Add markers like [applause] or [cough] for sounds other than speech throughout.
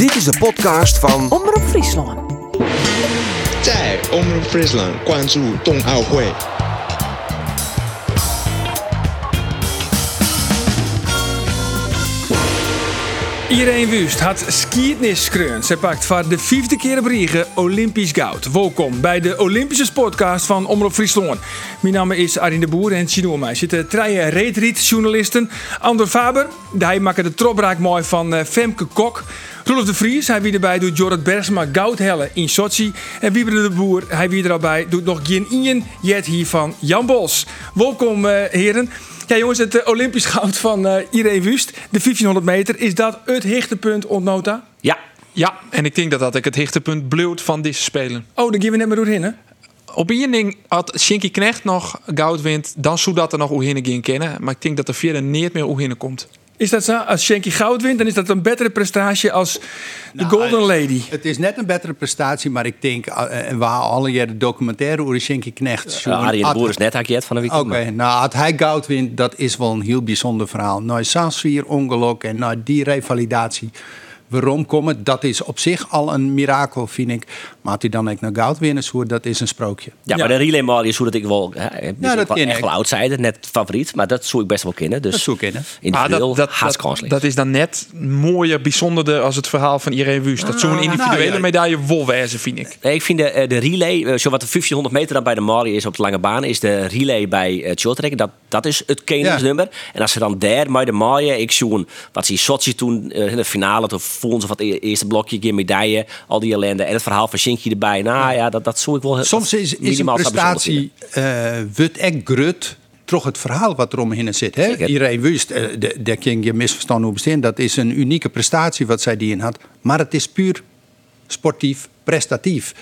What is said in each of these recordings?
Dit is de podcast van Omroep Friesland. Zij, Omroep Friesland, Kwanzu, Tong Ao Iedereen Wust had skiertniskreun. Ze pakt voor de vijfde keer op Riegen Olympisch goud. Welkom bij de Olympische Sportcast van Omroep Friesland. Mijn naam is Arine de Boer en Chino mij zitten drie reetriet journalisten. Ander Faber, hij maakt de tropraak mooi van eh, Femke Kok. Rolf de Vries, hij wie erbij doet Jorrit Bergsma goudhellen in Sochi. En Wieber de Boer, hij wie er al bij doet nog geen Ian Jet hier van Jan Bos. Welkom eh, heren. Ja jongens, het eh, Olympisch goud van eh Irene Wust, de 1500 meter, is dat het hichtepunt ontnota? Ja. Ja, en ik denk dat dat ik het hichtepunt bleut van deze spelen. Oh, dan gaan we net maar doorheen, hè? Op één ding had Shinky Knecht nog goud wint, dan zou dat er nog Oehinnen gaan kennen. Maar ik denk dat er verder niet meer Oehinnen komt. Is dat zo? Als Shanky goud wint, dan is dat een betere prestatie als de Golden Lady. Het is net een betere prestatie, maar ik denk, eh, en we halen alle jaren de documentaire over Shinky Knecht. Ja, Arjen de Boer is net haakje van de Oké, weekend. nou, als hij goud wint, dat is wel een heel bijzonder verhaal. Nou, Sansvier, ongeluk en nou, die revalidatie. Waarom komen? Dat is op zich al een mirakel, vind ik. Maar hij dan ook naar goud winnen, zo, dat is een sprookje. Ja, maar de relay mall is hoe dat ik wel, hè, is dat wel echt wel outsider, net favoriet, maar dat zou ik best wel kennen. Dus Dat zou ik kennen. individueel dat, dat, hartstikke dat, dat is dan net mooier, bijzonderder als het verhaal van Irene Wust. Dat zo'n individuele nou ja. medaille wol wezen, vind ik. Nee, ik vind de, eh, de relay, eh, zo wat de 1500 meter dan bij de Mali is op de lange baan, is de relay bij het shorttrack. Dat, dat is het keningsnummer. En als ze dan daar bij de Mali, ik zoen wat ze in Sochi toen eh, in de finale, toen ze van het e- eerste blokje, geen medaille, al die ellende. En het verhaal van Shinky erbij. Nou ja, dat, dat zou ik wel heel- Soms is, is een prestatie eh wordt echt grut. Toch het verhaal wat er omheen zit. Hè? Zeker. Iedereen wist, eh, de- daar kun je misverstand over bestaan. Dat is een unieke prestatie wat zij die in had. Maar het is puur sportief, prestatief.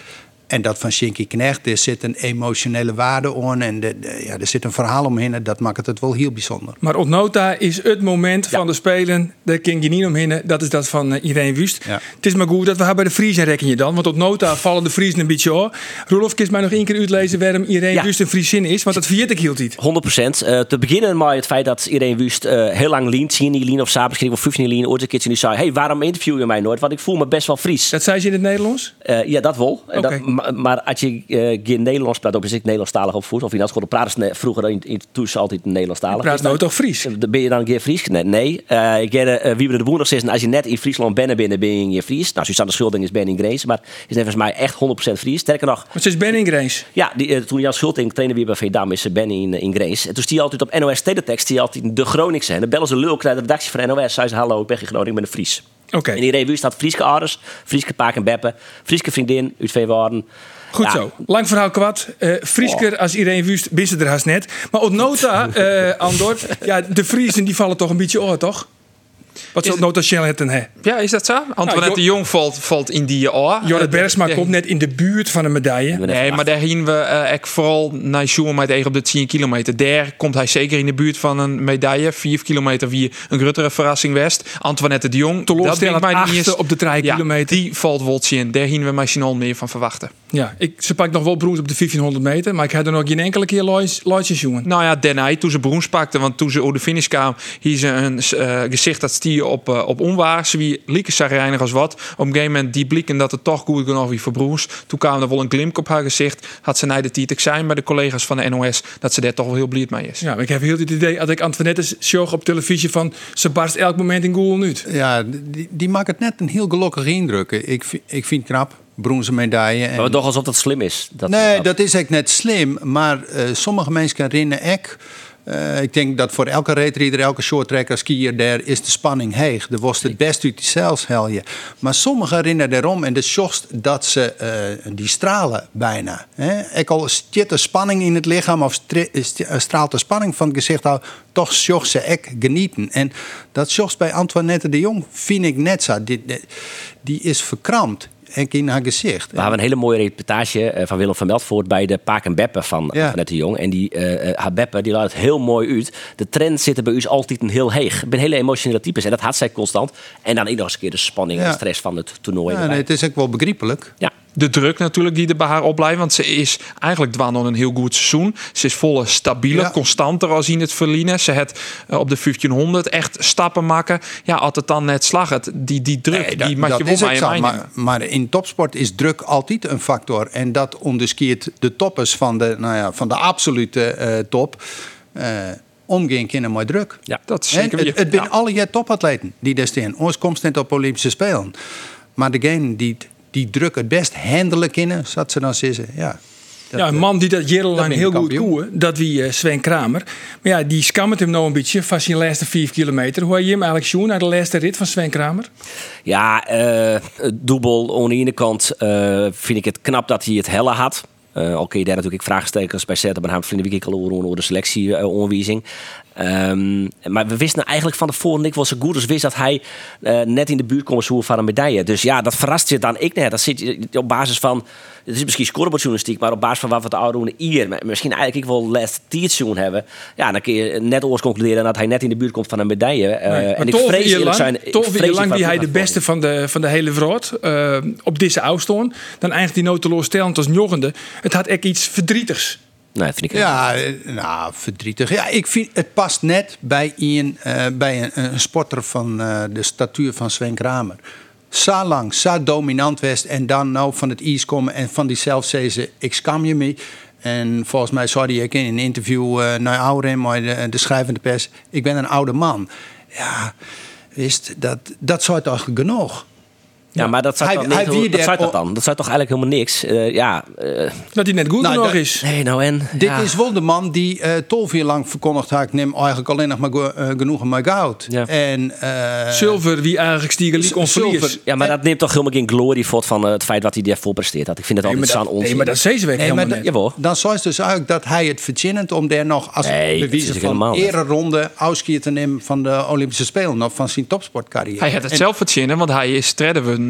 En dat van Shinky Knecht, er zit een emotionele waarde aan. En de, de- ja, er zit een verhaal omheen. En dat maakt het wel heel bijzonder. Maar Otnota is het moment van de Spelen. Daar ken je niet omheen. Dat is dat van eh, Irene Wust. Ja. Het is maar goed dat we haar bij de Friesen rekken je dan. Want Otnota vallen de Friesen een beetje hoor. Roelof, kies mij nog één keer uitlezen waarom Irene Ja. Wust een Friesin is. Want dat viert ik hield niet. 100%. Eh, te beginnen met het feit dat Irene Wust eh, heel lang lean, 10 die lean of s'avonds kreeg of 15 lean. Ooit een keertje die zei, hey, waarom interview je mij nooit? Want ik voel me best wel Fries. Dat zei ze in het Nederlands? Eh, ja, dat wel. En dat, maar, maar als je eh, geen Nederlands praat, is ik Nederlandstalig opvoed, of in dat ze ne- vroeger in, in Toes altijd Nederlandstalig. Praat nou toch Fries? eh, Ben je dan een keer Fries? Nee. nee. Ik uh, Wieber de nog steeds. Als je net in Friesland bent, ben, ben je in Fries. Nou, Susanne Schulting is ben in Grace, maar is net volgens mij echt 100% Fries. Sterker nog, Want ze is Ben in Grace. ja, die, eh, toen Jan Schulting trainde weer bij Veendam, is ze Ben in, in Grace. En toen die altijd op NOS Teletext, die altijd de Groningse. En dan bellen ze lul naar de redactie van NOS. Zei ze, hallo, ik ben in Groningen, ik ben een Fries. Oké, En iedereen wist dat Frieske ouders, Frieske paak en beppen, Frieske vriendin uit Veewarden. goed Ja, zo. Lang verhaal kwad. Eh Friesker als Irene Wust wist het er haast net. Maar Otnota, [laughs] eh Andor. Ja, de Friesen die vallen toch een beetje oor, toch? Wat zou Nota Shell het hè? Ja, is dat zo? Antoinette Nou, de Jong valt, valt in die oor. Jorrit Eh, Bergsma de- komt net in de buurt van een medaille. Nee, maar daar zien we eh, vooral naar Sjoerd met tegen op de 10 kilometer. Daar komt hij zeker in de buurt van een medaille. 4 kilometer wie een gruttere verrassing west. Antoinette de Jong. Teleurstellend denk maar niet eens- op de drie Ja, kilometer. Die valt Woltje in. Daar zien we misschien meer van verwachten. Ja, ik, ze pakt nog wel broers op de 1500 meter. Maar ik had er nog geen enkele keer Loitjes jongen. Nou ja, daarna toen ze broens pakte, want toen ze over de finish kwam, hier ze een eh, gezicht dat stier op, eh, op onwaar. Ze wie lieke zagrijnig als wat. Op een gegeven moment die blikken dat het toch goed genoeg wie voor broers. Toen kwam er wel een glimp op haar gezicht. Had ze naar de tietek zijn bij de collega's van de NOS dat ze daar toch wel heel blij mee is. Ja, maar ik heb heel het idee, als ik Antoinette show op televisie van... ze barst elk moment in Google uit. Ja, die, die maakt het net een heel gelukkige indruk. Ik, vind- ik vind het knap. Bronzen medaille. En... Maar toch alsof dat slim is. Dat, Nee, dat is echt net slim. Maar eh, sommige mensen herinneren ik. Eh, ik denk dat voor elke reetrieder, elke shorttrekker, skier, daar is de spanning heeg. Er was het best uit die helje. Maar sommigen herinneren daarom en de sjocht dat ze eh, die stralen bijna. Hè? Al zit er spanning in het lichaam of eh, straalt de spanning van het gezicht toch sjocht ze ek genieten. En dat sjocht bij Antoinette de Jong vind ik net die, die is verkrampt. En in haar gezicht. We hebben een hele mooie reportage eh, van Willem van Meltvoort bij de Paak en Beppen van, Ja. van Net de Jong. En die, eh, eh, haar Beppen die laat het heel mooi uit. De trend zit er bij u altijd een heel heeg. Ik ben hele emotionele types en dat had zij constant. En dan ook nog eens een keer de spanning en Ja. stress van het toernooi. Ja, nee, het is ook wel begrijpelijk. Ja. De druk natuurlijk die er bij haar opblijft. Want ze is eigenlijk dwan een heel goed seizoen. Ze is volle stabiele, Ja. constanter als in het verliezen. Ze het eh, op de 1500 echt stappen maken. Ja, het dan net slag. Het, die, die druk, Nee, dat- die mag je wel bij je maar, maar in topsport is druk altijd een factor. En dat onderscheert de toppers van de, nou ja, van de absolute eh, top. Eh omgaan kunnen met druk. Ja. Dat is zeker het, het zijn Ja. alle jaar topatleten die daar staan. Ons komt niet op Olympische Spelen. Maar degene die, die druk het best handelen kunnen, zoals ze dan zeggen. Ja, dat, ja, een man die dat jarenlang heel ik goed koe, dat wie eh, Sven Kramer. Maar ja, die scammert hem nou een beetje van zijn laatste 5 kilometer. Hoe heb je hem eigenlijk zien naar de laatste rit van Sven Kramer? Ja, eh Doebel aan de ene kant eh, vind ik het knap dat hij het helle had. Eh al kun je daar natuurlijk vraagstekens bij zetten. Maar hij vind ik al over de selectie-onwijzing. maar we wisten eigenlijk van tevoren ik was zo goed als wist dat hij eh, net in de buurt komt van een medaille. Dus ja, dat verrast je dan ik net. Dat zit je op basis van, het is misschien scorebordjournalistiek, maar op basis van wat we het oude doen hier, misschien eigenlijk ik wel last tiertje hebben. Ja, dan kun je net oors concluderen dat hij net in de buurt komt van een medaille. Eh, Nee, en ik vrees eerlijk lang, zijn, toch vrees lang wie hij de beste van de, van de hele wereld eh, op deze afstand. Dan eindigt hij nou teleurstellend als joggende. Het had echt iets verdrietigs. Nee, vind ik Ja, eh, nou, verdrietig. Ja, ik vind het past net bij een, eh, bij een, een sporter van eh, de statuur van Sven Kramer. Zo lang, zo dominant was en dan nou van het ijs komen en van die zelf zeggen ze, ik skam je mee. En volgens mij zei hij in een interview uh, naar Aurem, de, de schrijvende pers, ik ben een oude man. Ja, wist, dat, dat zou toch genoeg. Ja, maar dat zou Hij- niet- dat der- zou dat dan? Dat zou toch eigenlijk helemaal niks? Eh, ja, eh, Dat hij net goed Nou, genoeg dat- is. nee, nou en? Dit ja. is wel de man die uh, tolf jaar lang verkondigd had, ik neem eigenlijk alleen nog maar go- eh, genoegen met goud. Ja. En, eh, Zilver, wie eigenlijk stiegen liek ons. Ja, maar dat neemt toch helemaal geen glorie voort van eh, het feit wat hij daarvoor presteert had. Ik vind het altijd zo'n onzin. nee, maar dat zei ze weg Nee, helemaal maar. Jawel. Dan zou het dus eigenlijk dat hij het verzinnend om daar nog als Nee, bewijzen is van helemaal niet. ereronde afscheid te nemen van de Olympische Spelen of van zijn topsportcarrière. Hij had het zelf verzinnen, want hij is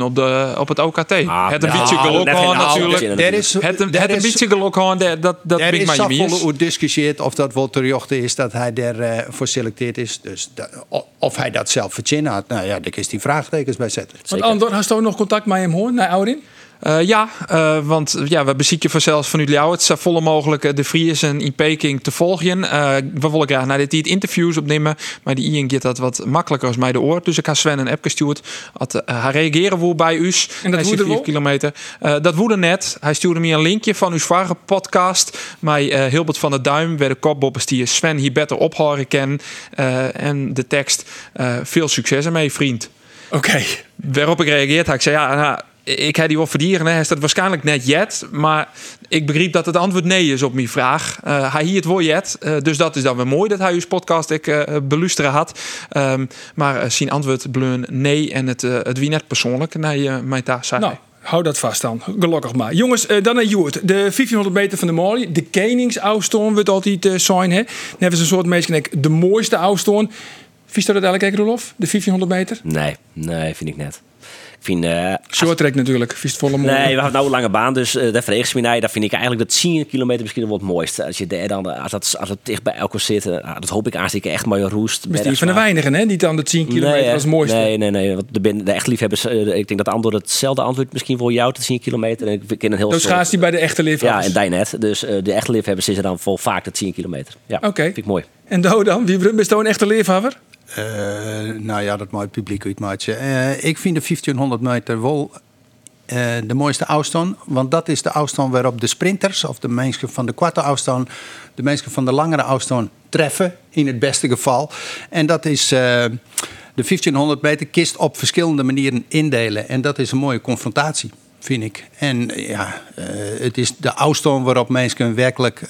op, de, op het OKT. Ah, het een ja, beetje geluk aan geen natuurlijk. is, Het een, het een beetje geluk aan, dat, dat, dat Er is zoveel discussieerd of dat wel terecht is dat hij daarvoor voor selecteerd is. Dus dat- of hij dat zelf verzinnen had, nou ja, daar is die vraagtekens bij zetten. Want Andor, had je nog contact met hem hoor, naar Audin? Eh, ja, eh, want ja, we bezieken vanzelfs vanuit jou het zo volle mogelijk de Friesen in Peking te volgen. Eh, we willen graag naar dit die interviews opnemen, maar die Ian gaat dat wat makkelijker als mij de oor. Dus ik ga Sven een app gestuurd. Had, hij reageren woe bij u. En dat woede kilometer. Dat woede net. Hij stuurde me een linkje van uw vorige podcast. Maar eh Hilbert van der Duim, waar de kopboppers die Sven hier beter ophoren kennen. En de tekst, veel succes ermee vriend. Oké. Waarop ik reageerd had, ik zei ja, nou, ik heb die wel verdieren. Hij is dat waarschijnlijk net jet, maar ik begreep dat het antwoord nee is op mijn vraag. Eh, hij hier het woord jet, eh, dus dat is dan weer mooi dat hij uw podcast ik uh, beluisteren had. Ehm, maar uh, zijn antwoord bleun nee en het, uh, het wie net persoonlijk naar je mijn taak zei. Nou, hou dat vast dan. Gelukkig maar. Jongens, uh, dan naar Joert. De 1500 meter van de Mali. De Keningsaustoon wordt altijd uh, zijn. Hè? Dan hebben ze een soort mensen de mooiste austoon. Vies dat eigenlijk, Rolof? De 1500 meter? Nee, nee, vind ik net. Vind... Uh, Short track natuurlijk. Vies volle mooi. Nee, we hebben nou een lange baan, dus uh, daar verreeg me naar. Dat vind ik eigenlijk dat 10 kilometer misschien wel het mooiste. Als je daar dan, als het, als het dicht bij elkaar zit, uh, dat hoop ik aansteken echt maar roest. Is die van de weinigen, hè? Die dan de 10 kilometer nee, als mooiste. Nee, nee, nee. Want de, de echt liefhebbers, ik denk dat antwoord hetzelfde antwoord misschien voor jou, de 10 kilometer. En ik ken een heel Dus gaat die bij de echte liefhebbers? Ja, en die net. Dus de echte liefhebbers is er dan vol vaak de 10 kilometer. Ja, Oké. Okay. vind ik mooi. En Do dan? Wie is een echte liefhebber? Uh, nou ja, dat moet publiek uitmaken. Uh, ik vind de 1500 meter wel uh, de mooiste afstand. Want dat is de afstand waarop de sprinters, of de mensen van de korte afstand, de mensen van de langere afstand treffen, in het beste geval. En dat is. De 1500 meter kist op verschillende manieren indelen. En dat is een mooie confrontatie, vind ik. En ja, het is de afstand waarop mensen werkelijk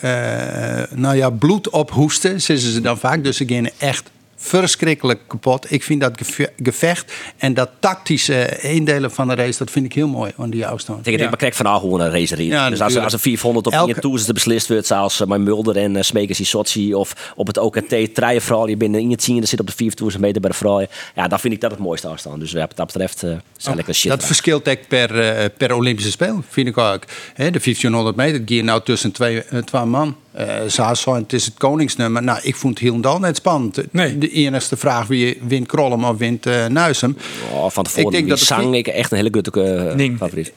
nou ja, bloed ophoesten, zeggen ze dan vaak. Dus ze gaan echt verschrikkelijk kapot. Ik vind dat gevecht en dat tactische indelen van de race, dat vind ik heel mooi aan die afstand. Ik denk, ja. krijg van gewoon een race Ja, dus als, als er 400 op Elke... toers te beslist wordt, zoals uh, mijn Mulder en uh, Smekers in Sochi of op het OKT, treien vrouwen, je binnen in het zien, er zit op de 4000 meter bij de vrouwen. Ja, dan vind ik dat het mooiste afstand. Dus wat dat betreft uh, is lekker shit. Dat verschilt echt per, uh, per Olympische Spel, vind ik ook. He, de 1500 meter, die nou tussen twee, uh, twee man. Uh, het is het koningsnummer. Nou, ik vond het heel net spannend. Nee. De enigste vraag wie wint Krollem of wint uh, Nuisem. Oh, van tevoren ik denk dat zang ik echt een hele goede uh, favoriet.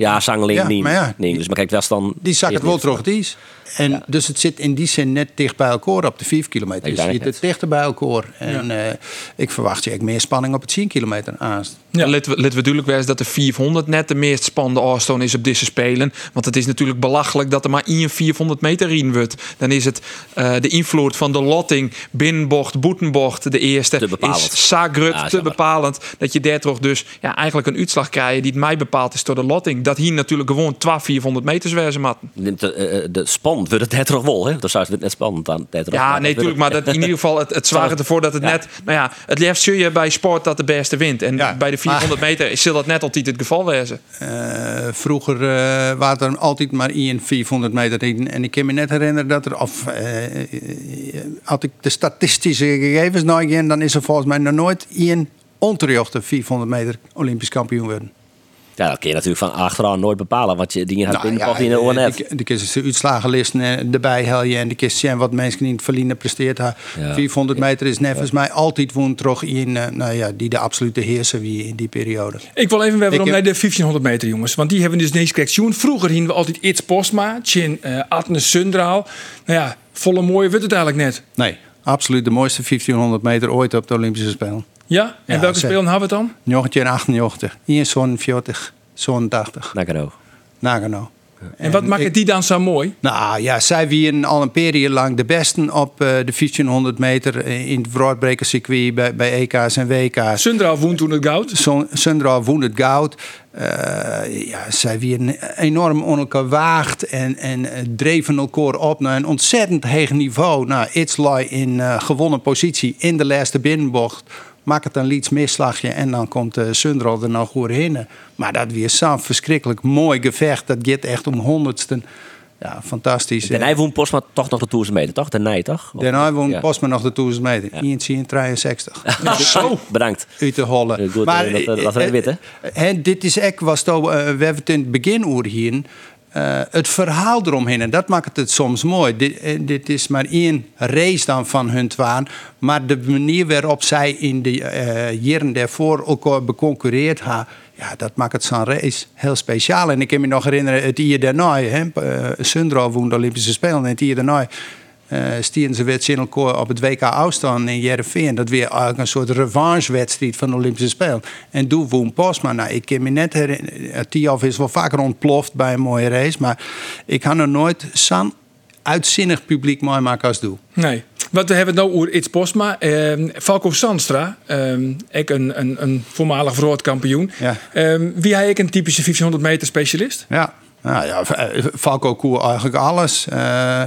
Ja, Zangeling Ja, niet. maar ja, nee, dus maar kijk, wel dan. Die zak het is wel terug is. En dus het zit in die zin net dicht bij elkaar op de 4 kilometer. Dus je zit het. dichter bij elkaar. En eh, ik verwacht je echt meer spanning op het 10 kilometer aan. Ja. Laten we, laten we duidelijk wezen dat de 400 net de meest spannende afstand is op deze spelen. Want het is natuurlijk belachelijk dat er maar 1 400 meter in wordt. Dan is het eh, de invloed van de lotting, binnenbocht, boetenbocht, de eerste, Te bepalend. is Ja, te bepalend. Dat je daar toch dus ja, eigenlijk een uitslag krijgt die het mij bepaald is door de lotting. Dat hier natuurlijk gewoon 12 400 meters wezen matten. Neemt De, eh, de spannend wordt het net toch wel, hè? Dat zou het net spannend aan. net erop, Ja, nee, natuurlijk. Maar dat in ieder geval, het, het zware ervoor dat het Ja. net... Nou ja, het liefst zul je bij sport dat de beste wint. En Ja, bij de 400 meter zal dat net altijd het geval wezen. Eh, vroeger eh waren er altijd maar 1 400 meter in. En ik kan me net herinneren dat er, of eh, eh, als ik de statistische gegevens nog een, dan is er volgens mij nog nooit één onterjochte 400 meter Olympisch kampioen worden. Ja, dat kun je natuurlijk van achteraan nooit bepalen. Wat je dingen gaat Nou, binnen ja, of in de eh, net. de- kist de uitslagenlisten eh, erbij hel je en de kist zien wat mensen in het verliezen presteert. Ja. 400 meter is net volgens mij altijd woon terug in, eh, nou ja, die de absolute heerser wie in die periode. Ik wil even weer Ik om heb- naar de 1500 meter, jongens. Want die hebben we dus niks correctie. Vroeger hingen we altijd iets Postma, Chin, uh, Atne Sundraal. Nou ja, volle mooie wordt het eigenlijk net. Nee, absoluut de mooiste 1500 meter ooit op de Olympische Spelen. Ja? En Ja, welke spelen hebben we het dan? 1988, 1,48, zo'n 80. Nou, Garo. Nagano. En, wat maakt ik- het die dan zo mooi? Nou ja, zij waren al een periode lang de besten op eh, de 1500 meter eh, in het voortbrekercircuit bij, bij EK's en WK's. Sundraal woont toen het goud. Sundra won het goud. Eh, ja, zij werden enorm on elkaar waagd en, en dreven elkaar op naar een ontzettend hoog niveau. Nou, Itzlai in eh, gewonnen positie in de laatste binnenbocht. Maak het een liets misslagje en dan komt uh, Sundra er nog goed in. Maar dat weer zo'n verschrikkelijk mooi gevecht. Dat gaat echt om honderdsten. Ja, fantastisch. De Nij woont Postma toch nog de 1000 meter, toch? De Nij, toch? Daarna won Ja. Postma nog de 1000 meter. INC 63. Zo. Bedankt. uit te hollen. Eh, goed, eh, dat- dat- dat we eh, weten. eh, En dit is echt was to, eh, we hebben het in het begin over hier. Eh, het verhaal eromheen. En dat maakt het soms mooi. Dit, eh, dit is maar één race dan van hun twaan. Maar de manier waarop zij in de eh, jaren daarvoor elkaar beconcurreerd hebben. Ja, dat maakt het zo'n race heel speciaal. En ik kan me nog herinneren, het jaar daarna, hè, uh, Sundro woont de Olympische Spelen. En het jaar daarna eh stieren ze elkaar op het WK afstand in Jereveen. Dat weer eigenlijk een soort revanche-wedstrijd van de Olympische Spelen. En toen woon Postma. Nou, ik kan me net herinneren, Tiof is wel vaker ontploft bij een mooie race. Maar ik had nog nooit zo'n uitzinnig publiek mooi maken als doe. Nee. Wat we hebben het nou over It's Postma. Ehm Falco Sandstra, ehm ik een, een, een voormalig wereldkampioen. Ja. Ehm, wie hij ik een typische 1500 meter specialist? Ja, nou ja, eh, Falco Koer eigenlijk alles. Eh,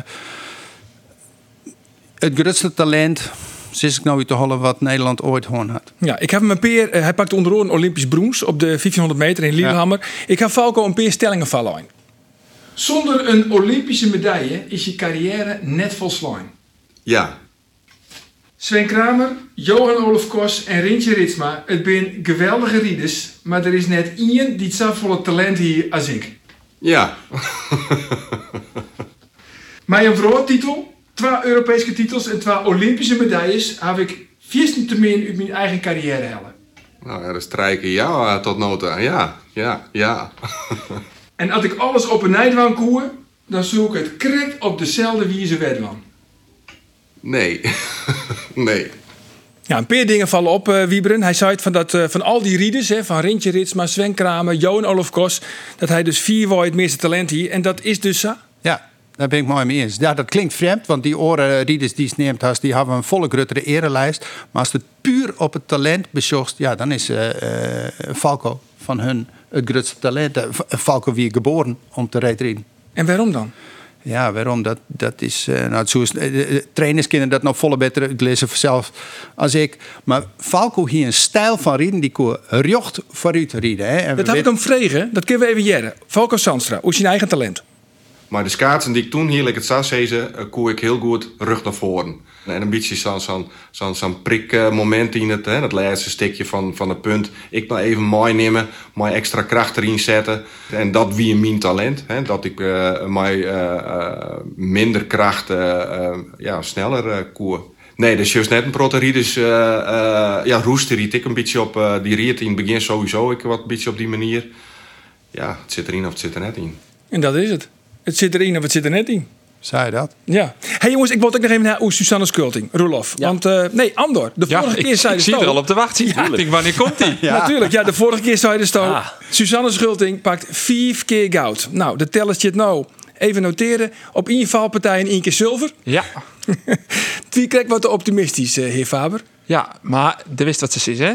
het grootste talent, zit ik nou weer te hollen wat Nederland ooit gewoon had. Ja, ik heb hem een peer. eh, hij pakte onder andere een Olympisch brons op de 1500 meter in Lillehammer. Ik ga Falco een peer stellingen vallen. Zonder een Olympische medaille is je carrière net volslaan. Ja, Sven Kramer, Johan Olaf Kos en Rintje Ritsma. Het zijn geweldige rieders, maar er is net één die het volle talent hier als ik. ja, Mijn een vrouwtitel, twee Europese titels en twee Olympische medailles heb ik viersten te min uit mijn eigen carrière hellen. nou ja, dat strijken ja tot nota. Ja, ja, ja. [laughs] En als ik alles op een nijdwaan koer, dan zoek ik het correct op dezelfde wijze wedlan. Nee, [laughs] nee. Ja, een paar dingen vallen op, eh Wieberen. Hij zei het van, dat, eh, van al die rieders, hè, van Rintje Ritsma, Sven Kramer, Johan Olaf Kos, dat hij dus vier het meeste talent hier. En dat is dus zo. Ja, daar ben ik mooi mee eens. Ja, dat klinkt vreemd, want die oren rieders die sneemt has, die hebben een volle gruttere erelijst. Maar als het puur op het talent bezocht, ja, dan is eh, eh, Falco van hun het grootste talent. Eh, Falco wie geboren om te rijden. En waarom dan? Ja, waarom? Dat, dat is, eh, nou, zo is, eh, trainers kunnen dat nog volle beter uitlezen zelf als ik. Maar Falco hier een stijl van rijden die koer rjocht vooruit rijden. Hè. En Dat we heb ik hem vregen. Dat kunnen we even jaren. Falco Sandstra, hoe is zijn eigen talent? Maar de schaatsen die ik toen hier het zag zezen, uh, koer ik heel goed rug naar voren. En een beetje zo'n zo'n zo'n prikmoment in het, hè, dat laatste stukje van, van het punt. Ik nou even mooi nemen, mooi extra kracht erin zetten. En dat wie mijn talent. Hè, dat ik mij uh, uh, minder kracht ja, sneller koer. Nee, dus juist net een proteritis. Uh, uh, ja, roester riet ik een beetje op. Die riet in het begin sowieso ik wat een beetje op die manier. ja, het zit erin of het zit er net in. En dat is het. Het zit erin of het zit er net in. Zei je dat? Ja. hey jongens, ik wil ook nog even naar Susanne Skulting. Roelof. Ja. Want, eh, nee, Andor. De Ja, vorige ik, keer zei ik de zie er al op te wachten. ik denk, wanneer komt die? [laughs] Natuurlijk, ja, de vorige keer zei de Sto. Ah. Suzanne Schulting pakt vijf keer goud. Nou, de tellers je het nou. Even noteren. Op één valpartij en één keer zilver. Ja. [laughs] Wie krijgt wat te optimistisch, eh, heer Faber? ja, maar de wist wat ze is, hè?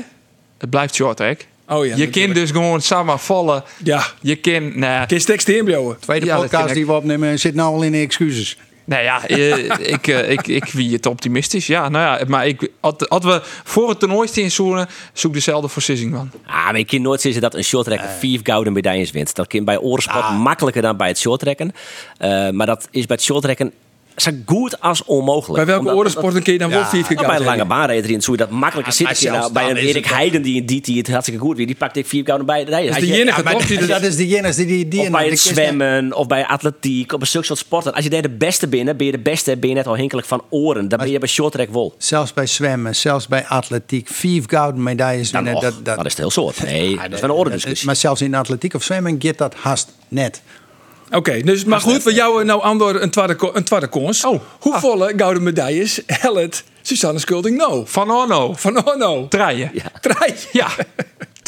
Het blijft short track. Oh ja, je kan dus gewoon samen vallen. Ja, Je kan, nou, kun je tekst inbouwen. Tweede Ja, podcast ik. die we opnemen zit nou al in de excuses. nou ja, eh, [laughs] ik, eh, ik, ik wie het optimistisch. Ja, nou ja, maar ik, had, hadden we voor het toernooi in zoeken, zoek dezelfde voorzissing man. Ah, maar je kan nooit zeggen dat een shorttrekker vier gouden medailles wint. Dat kan bij orensport makkelijker dan bij het shorttrekken. Eh, maar dat is bij het shorttrekken zo goed als onmogelijk. Bij welke orensporten kun je dan wel keer Nou, bij een lange baanrijder in, zo je dat makkelijker maar zitten. zelfs Nou, bij een Erik Heiden die, die, die het hartstikke goed weer, die pakt ik vier gouden bij de Dat is de enige, maar toch? Die dat is de jennis die die, die Of bij het zwemmen, of bij atletiek, of bij zulke soort sporten. Als je daar de beste binnen, ben je de beste, ben je net al hinkelijk van oren. Dan ben je bij shorttrack wel. Zelfs bij zwemmen, zelfs bij atletiek, vijf gouden medailles Dan winnen. dat, dat, dat is het heel soort. Nee, dat is wel een orendiscussie. Maar zelfs in atletiek of zwemmen gaat dat haast net. Oké, dus, maar goed, we jou nou Andor een tweede, een tweede kans. Oh. Hoe volle gouden medailles [laughs] helpt Suzanne Skulting nou? Van Orno. Van no. Draaien. Ja. Draai. [laughs] Ja,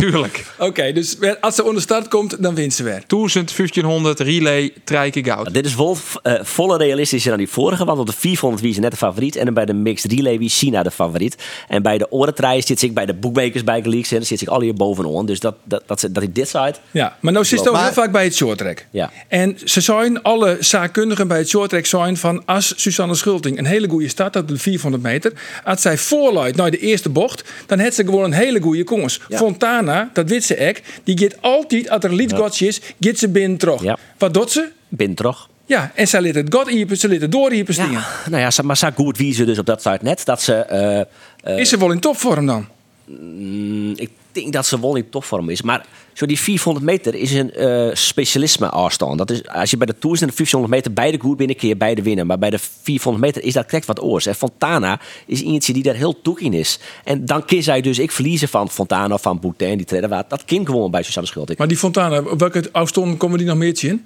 tuurlijk. Oké, dus als ze onder start komt, dan wint ze weer. 1000, 1500, relay, keer goud. Dit is vol, eh, volle realistischer dan die vorige, want op de 400 wie ze net de favoriet. En dan bij de mixed relay wie China de favoriet. En bij de orentraaien zit ik bij de bookmakers bij Leaks en dan zit ik al hier bovenaan. Dus dat, dat, dat, dat ik dit site. Ja, maar nou zit ze ook Maar- heel vaak bij het shorttrack. Ja. En ze zijn, alle zaakkundigen bij het shorttrack zijn van als Susanne Schulting een hele goede start had op de 400 meter. Als zij voorluidt naar de eerste bocht, dan heeft ze gewoon een hele goede kans. Ja. Fontana, dat weet ze ek, die gaat altijd, als er een lied gotje is, gaat ze binnen terug. Ja. Wat doet ze? Bin toch? Ja, en zij liet het god iepen, ze liet het dooriepen stien. Ja, nou ja, maar zo goed wie ze dus op dat site net dat ze. eh, eh, Is ze wel in topvorm dan? Mm, ik denk dat ze wel in topvorm is. Maar zo die 400 meter is een eh, specialisme afstand. Dat is, als je bij de Tours en de 500 meter beide goed binnen, kun je beide winnen. Maar bij de 400 meter is dat correct wat oors. En Fontana is eentje die daar heel toek in is. En dan kun zij dus, ik verliezen van Fontana of van Boutin, die wat. Dat kind gewoon bij Suzanne Schulting. Maar die Fontana, op welke afstand komen die nog meer in?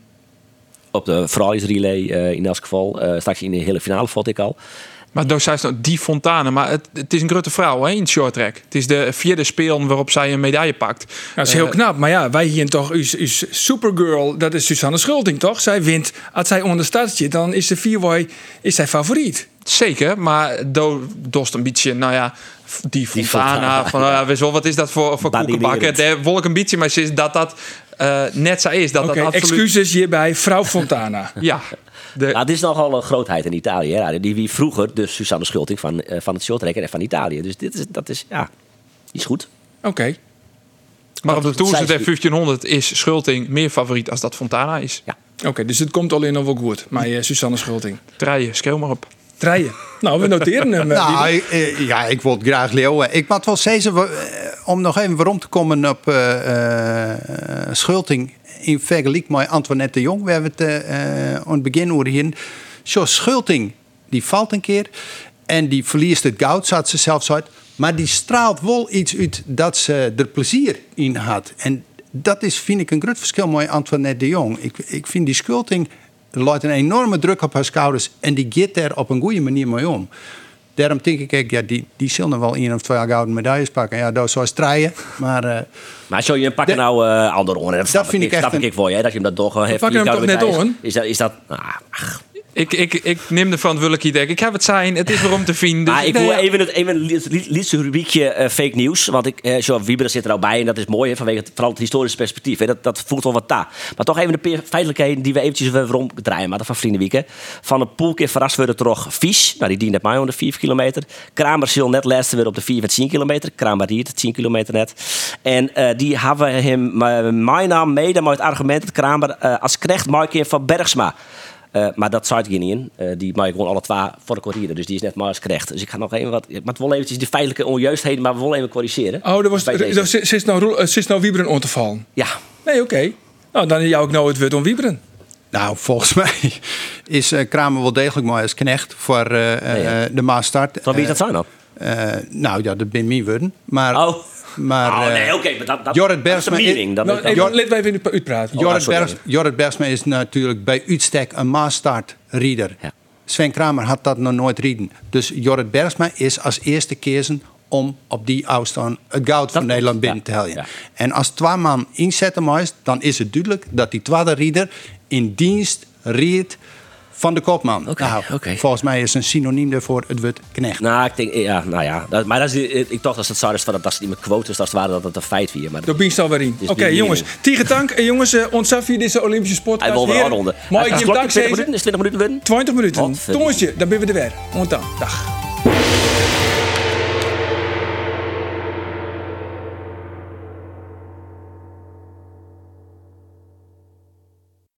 Op de vrouwensrelay eh in elk geval. eh, straks in de hele finale vond ik al. Maar door zij is nou die Fontane. Maar het, het is een grote vrouw hè, in het short track. Het is de vierde speel waarop zij een medaille pakt. Dat is heel knap. Maar ja, wij hier toch, uw, uw supergirl, dat is Susanne Schulting toch? Zij wint, als zij onder start zit, dan is de vierwooi, is zij favoriet. Zeker, maar do, dost een beetje, nou ja, die Fontana. Fontana, van, nou ja, weet wel, wat is dat voor, voor koekenbakken? Daar wil ik een beetje, maar ze is dat dat eh, net zo is. Dat dat absoluut... excuses hierbij, vrouw Fontana. Ja, de, Nou, dit is nogal een grootheid in Italië. Hè. Die wie vroeger, dus Susanne Schulting van, eh, van het shorttrack en van Italië. Dus dit is, dat is, ja, is goed. Oké, maar op de zij- en 1500 is Schulting meer favoriet als dat Fontana is. Ja. oké, dus het komt alleen nog wel goed. Maar eh, Susanne Schulting. Draaien, schreeuw maar op. Draaien. Nou, we noteren hem. eh, Nou, ik, ja, ik wil het graag leeuwen. Ik moet wel eh, om nog even waarom te komen op eh, eh, Schulting in vergelijking met Antoinette de Jong. We hebben het eh, aan het begin over hier. Zo, Schulting, die valt een keer en die verliest het goud, zat ze zelfs uit. Maar die straalt wel iets uit dat ze er plezier in had. En dat is, vind ik, een groot verschil met Antoinette de Jong. Ik, ik vind die Schulting laat een enorme druk op haar schouders en die gaat er op een goede manier mee om. Daarom denk ik, ja, die, die zullen wel één of twee gouden medailles pakken. Ja, dat zou strijden. Maar eh, Maar zou je pakken nou uh, ander oren? Dat, snap vind ik, ik echt snap een- ik voor je, dat je hem dat toch wel heeft. pakken hem toch net medailles. Is dat, is dat ah, ach. Ik, ik, ik neem de verantwoordelijkheid. Ik heb het zijn, het is waarom te vinden. Dus Maar ik wil even het even het rubriekje eh, fake nieuws. Want ik, Wieber zit er al bij en dat is mooi hè, vanwege het, vooral het historische perspectief. Hè, dat, dat voelt wel wat ta. Maar toch even de feitelijkheden die we eventjes weer ronddraaien. Maar dat van Vriendenwieken. Van een poelkeer verrast worden terug Vies. Nou, die dient net mij onder 4 kilometer. Kramer zal net laatste weer op de 4 met 10 kilometer. Kramer die het 10 kilometer net. En eh, die hebben hem mijn naam mede met het argument dat Kramer als knecht Mark van Bergsma. Eh, maar dat niet in. Eh, die maak ik gewoon alle twee voor de corrière. Dus die is net maar als knecht. Dus ik ga nog even wat... Ik moet wel eventjes die feitelijke onjuistheden, maar we willen even corrigeren. Oh, dat was, is nou, is nou Wieberen on te vallen? Ja. Nee, oké. Nou, dan jou ook nou het woord om Wieberen. nou, volgens [laughs] mij is eh, Kramer wel degelijk mooi als knecht voor eh, eh, Ja, ja. de maastart. Van wie is dat zijn dan? Eh, nou ja, dat ben worden. Maar Oh. Maar, Oh, eh, nee, oké, maar dat, dat, Jorrit dat is Bergsma- mening. Dat, Nou, even, let. Oh, Jorrit. Bergs, Jorrit Bergsma is natuurlijk bij uitstek een maastart rieder. Ja. Sven Kramer had dat nog nooit rieden. Dus Jorrit Bergsma is als eerste kiezen om op die afstand het goud van Nederland binnen ja, te halen. ja. En als twee man inzetten moest, dan is het duidelijk dat die tweede rieder in dienst riet van de kopman. Oké, nou. Volgens mij is een synoniem daarvoor het woord knecht. Nou, ik denk, ja, nou ja. Dat, maar dat is, ik, dacht dat het zo is van dat, dat ze niet meer quotes, dat het ware dat het een feit weer. Maar alweer in. is Oké, jongens. Tegen dank. En jongens, uh, ontzag via deze Olympische podcast. hij wil weer afronden. Mag ik dank 20 zeggen? minuten? Is het 20 minuten winnen? 20 minuten. Tongetje, dan ben we er weer. Want dan. Dag.